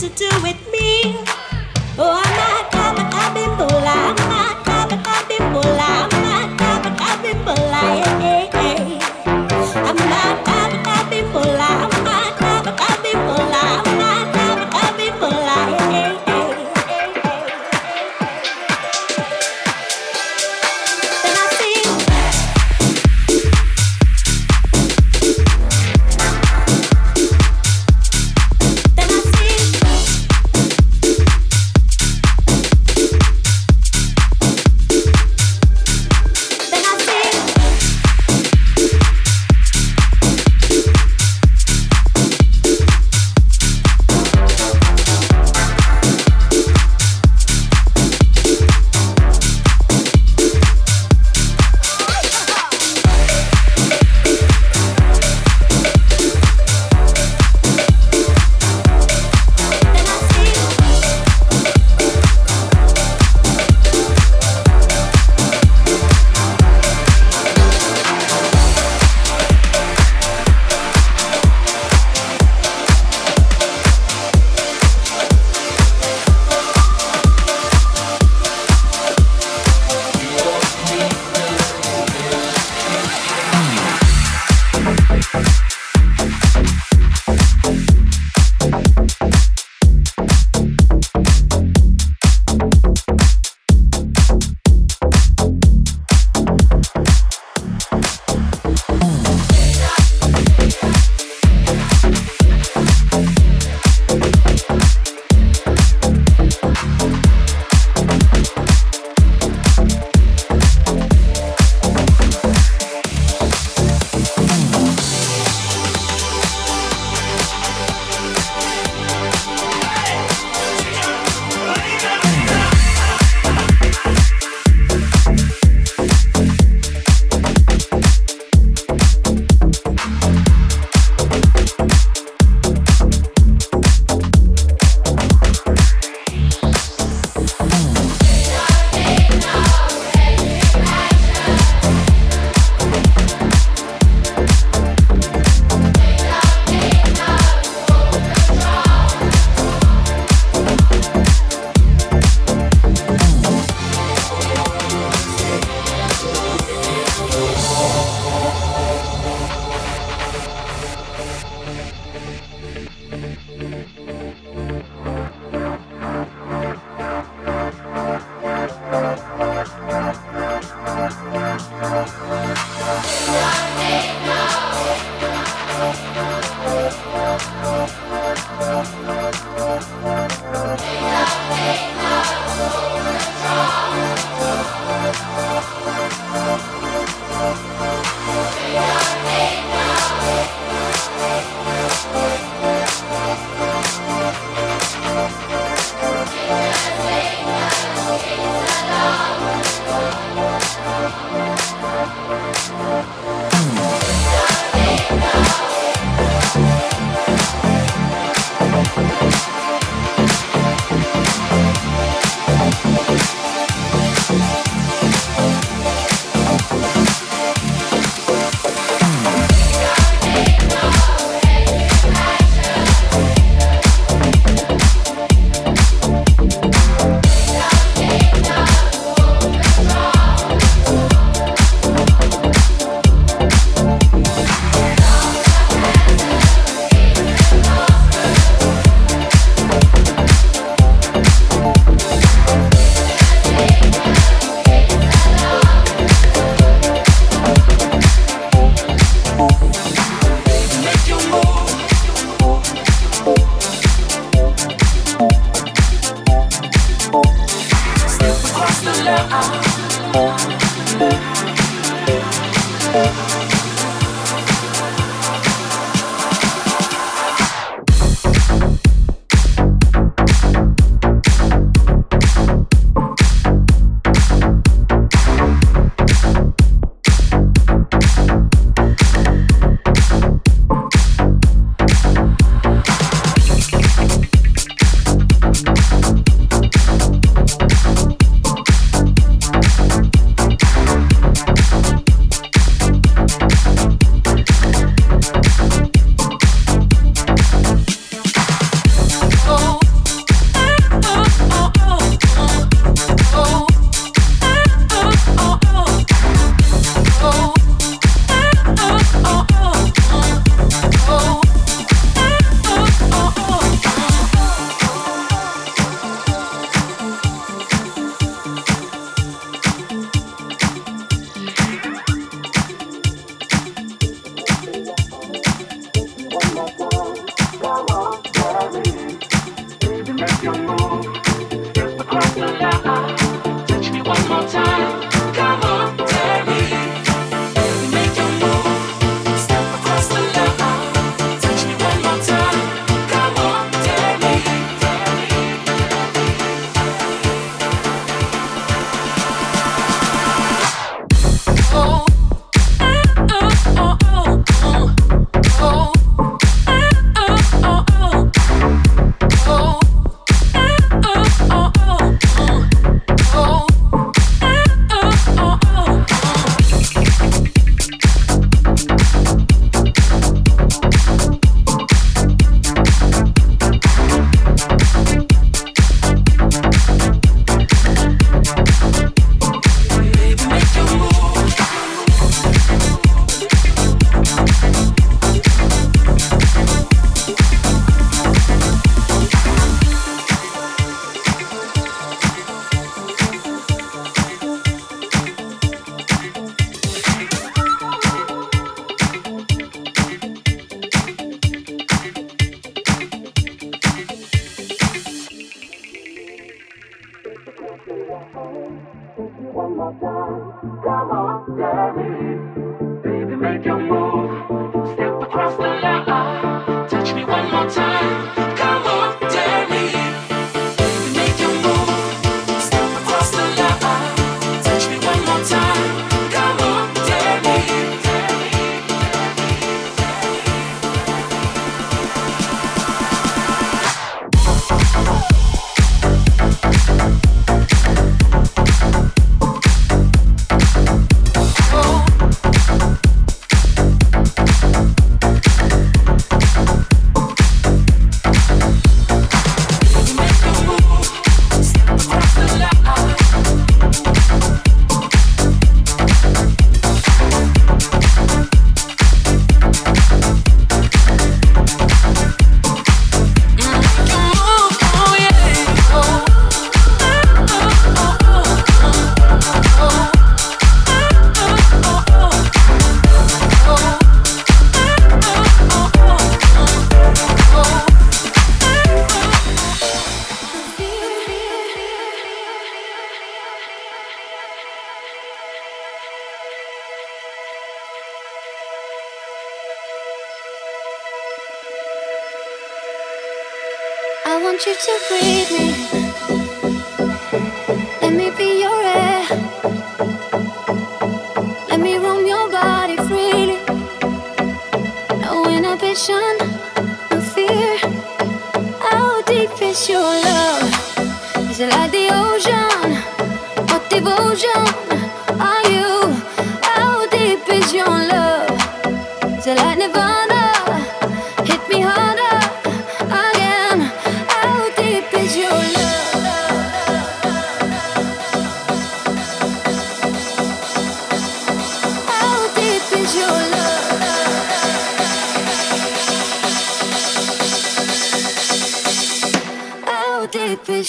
I'm with I'm not,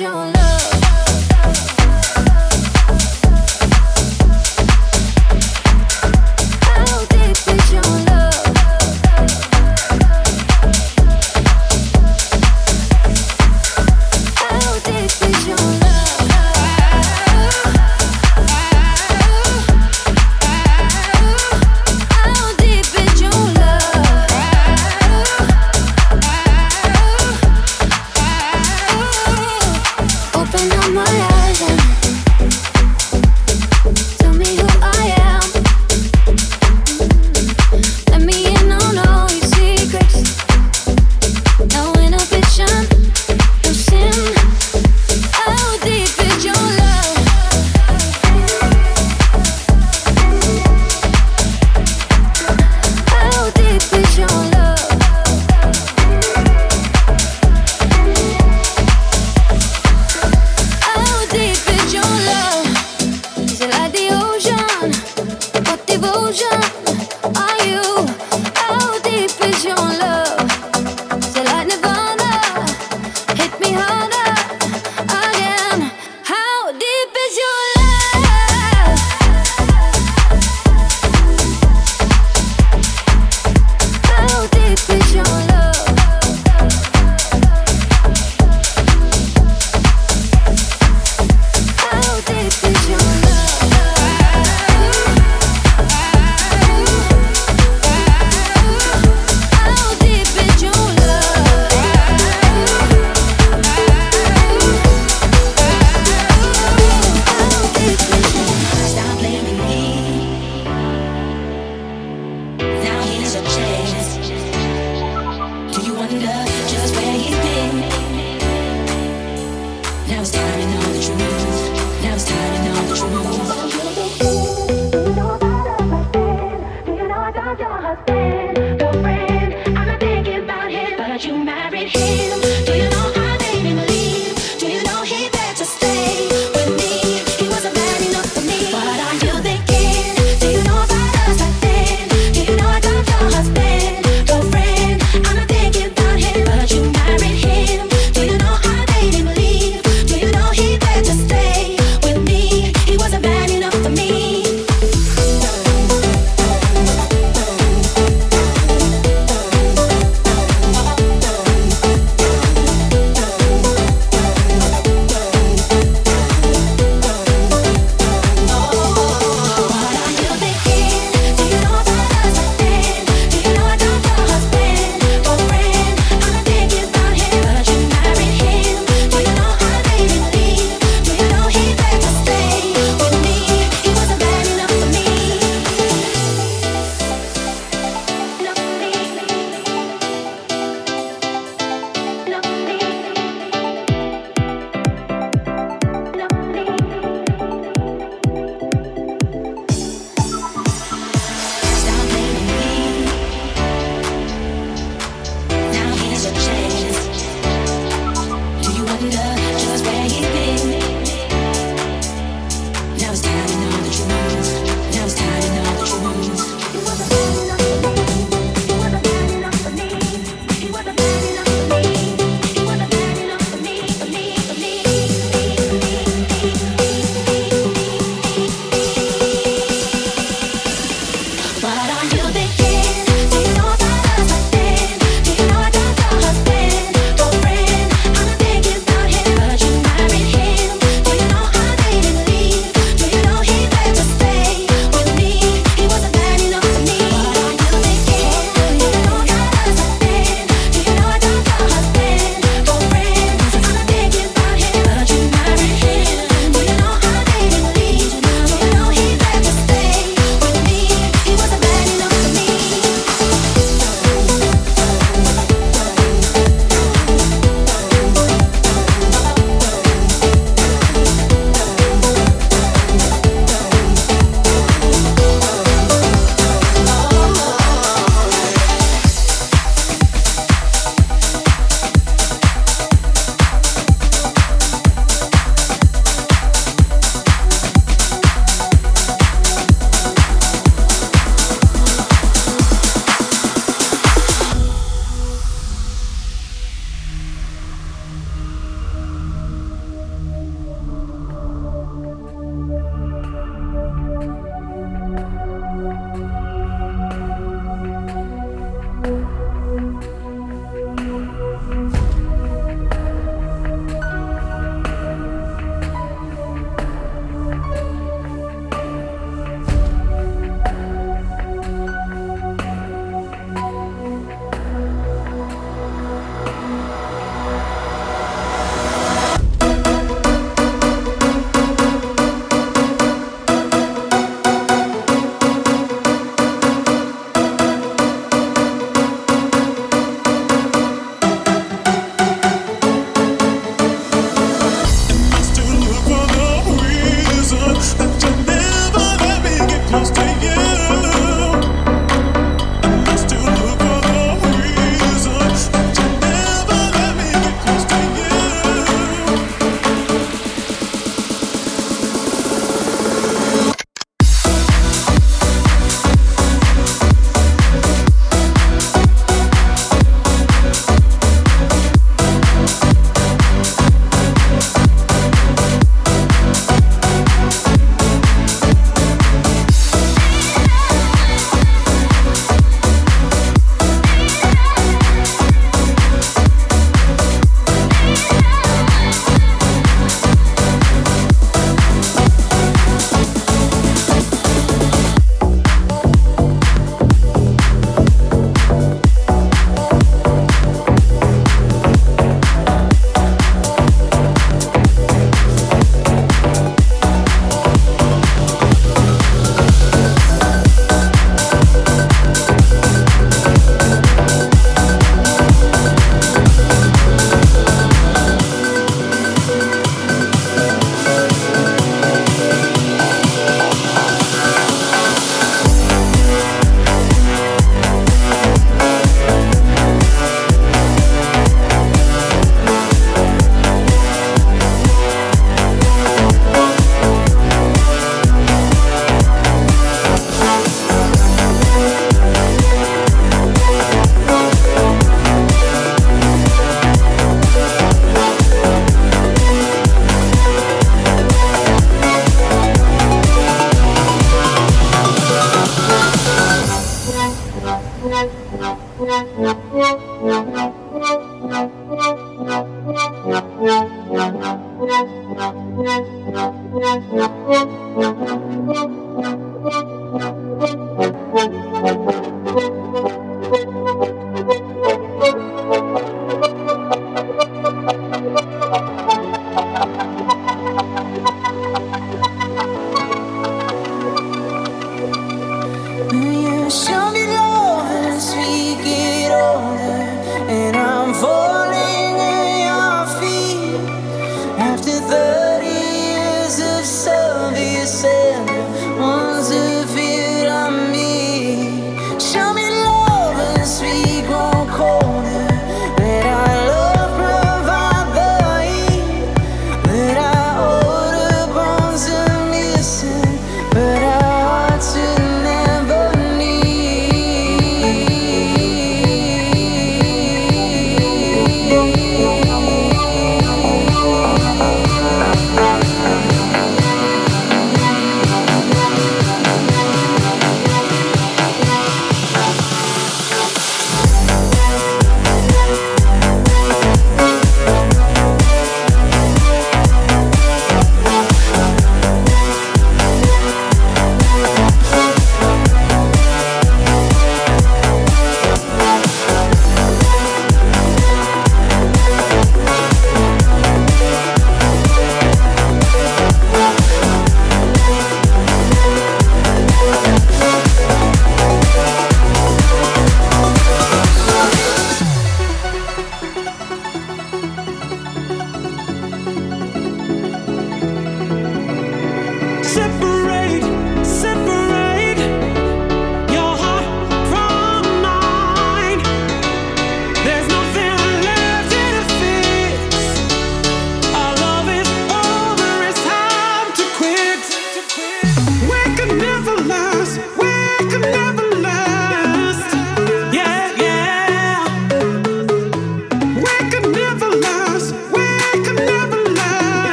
Your love?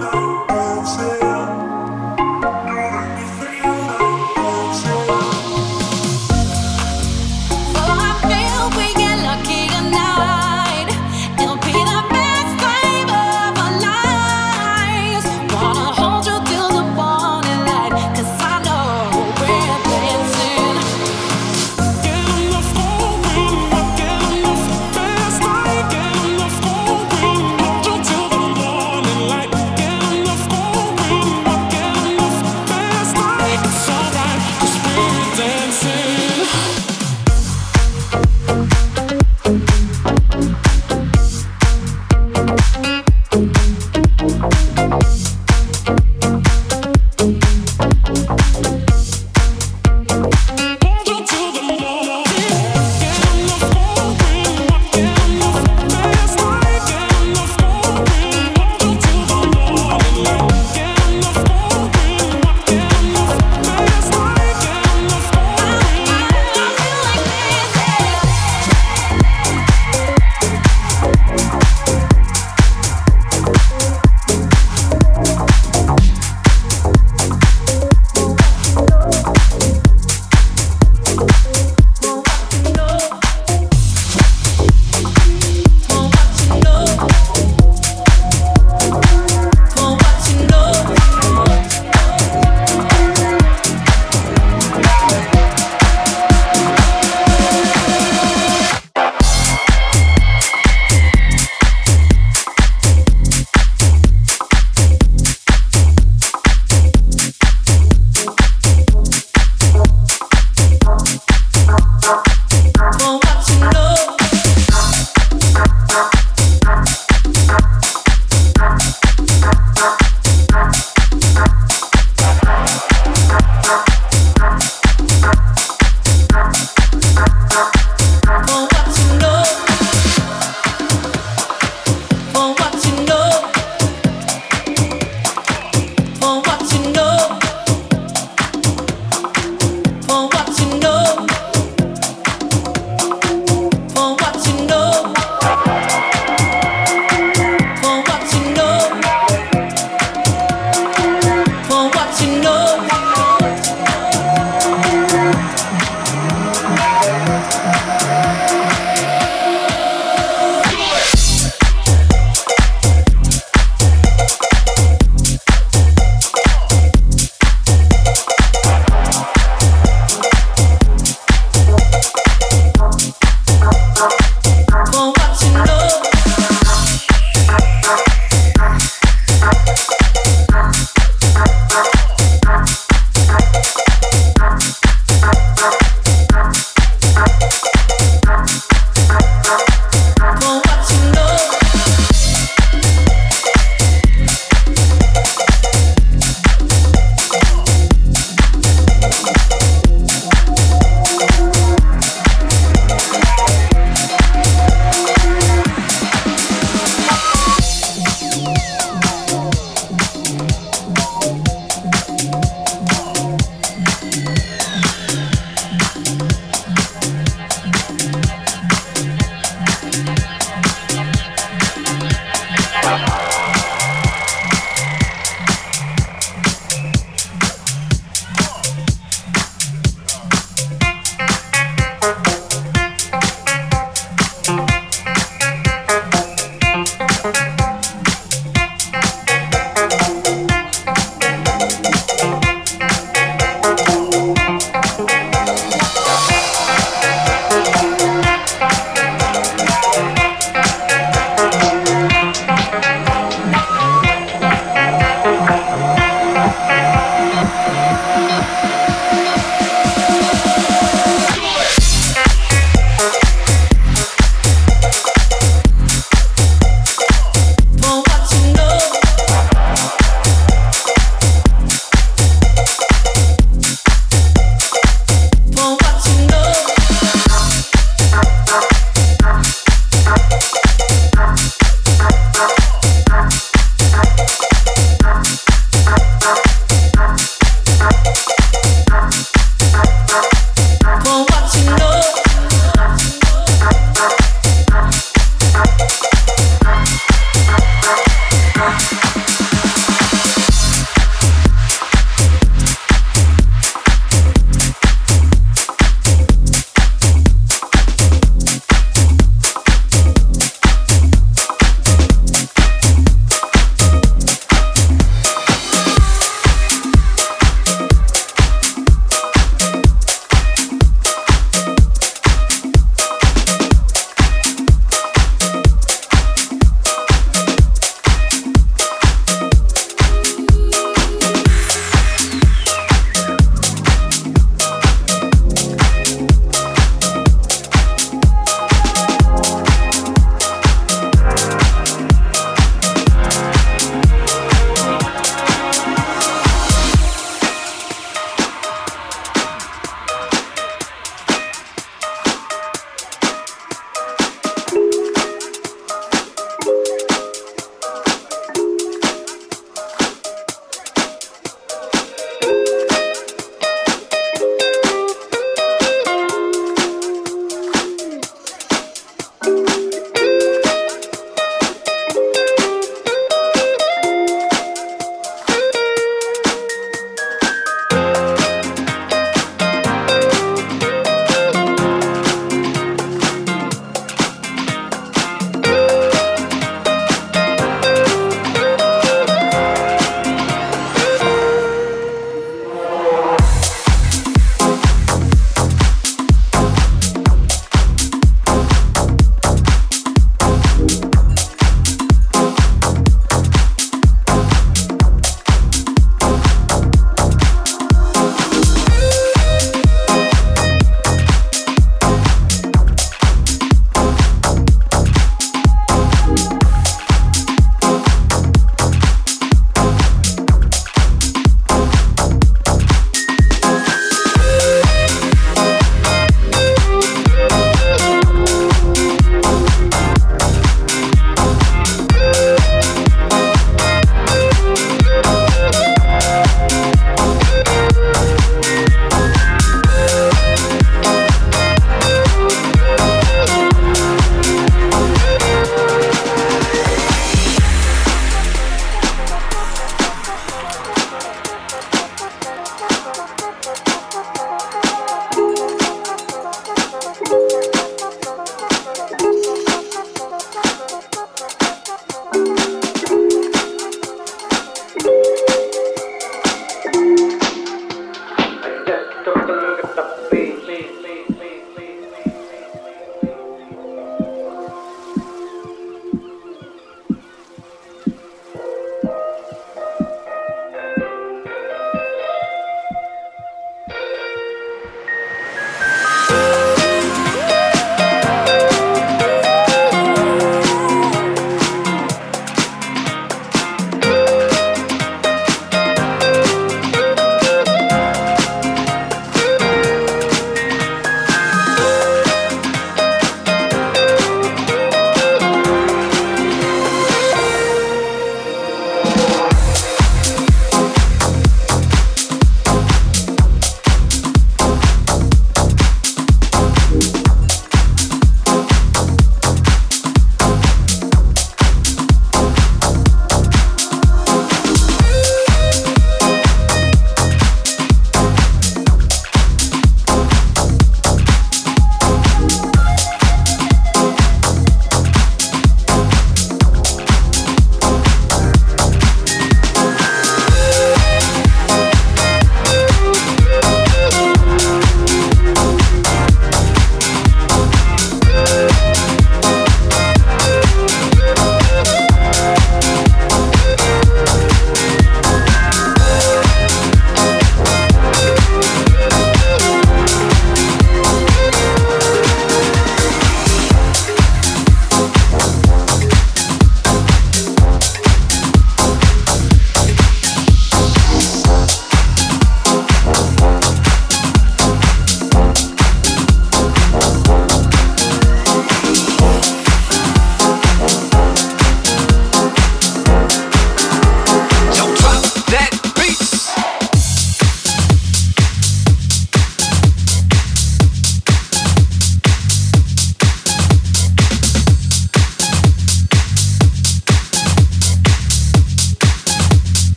Lord.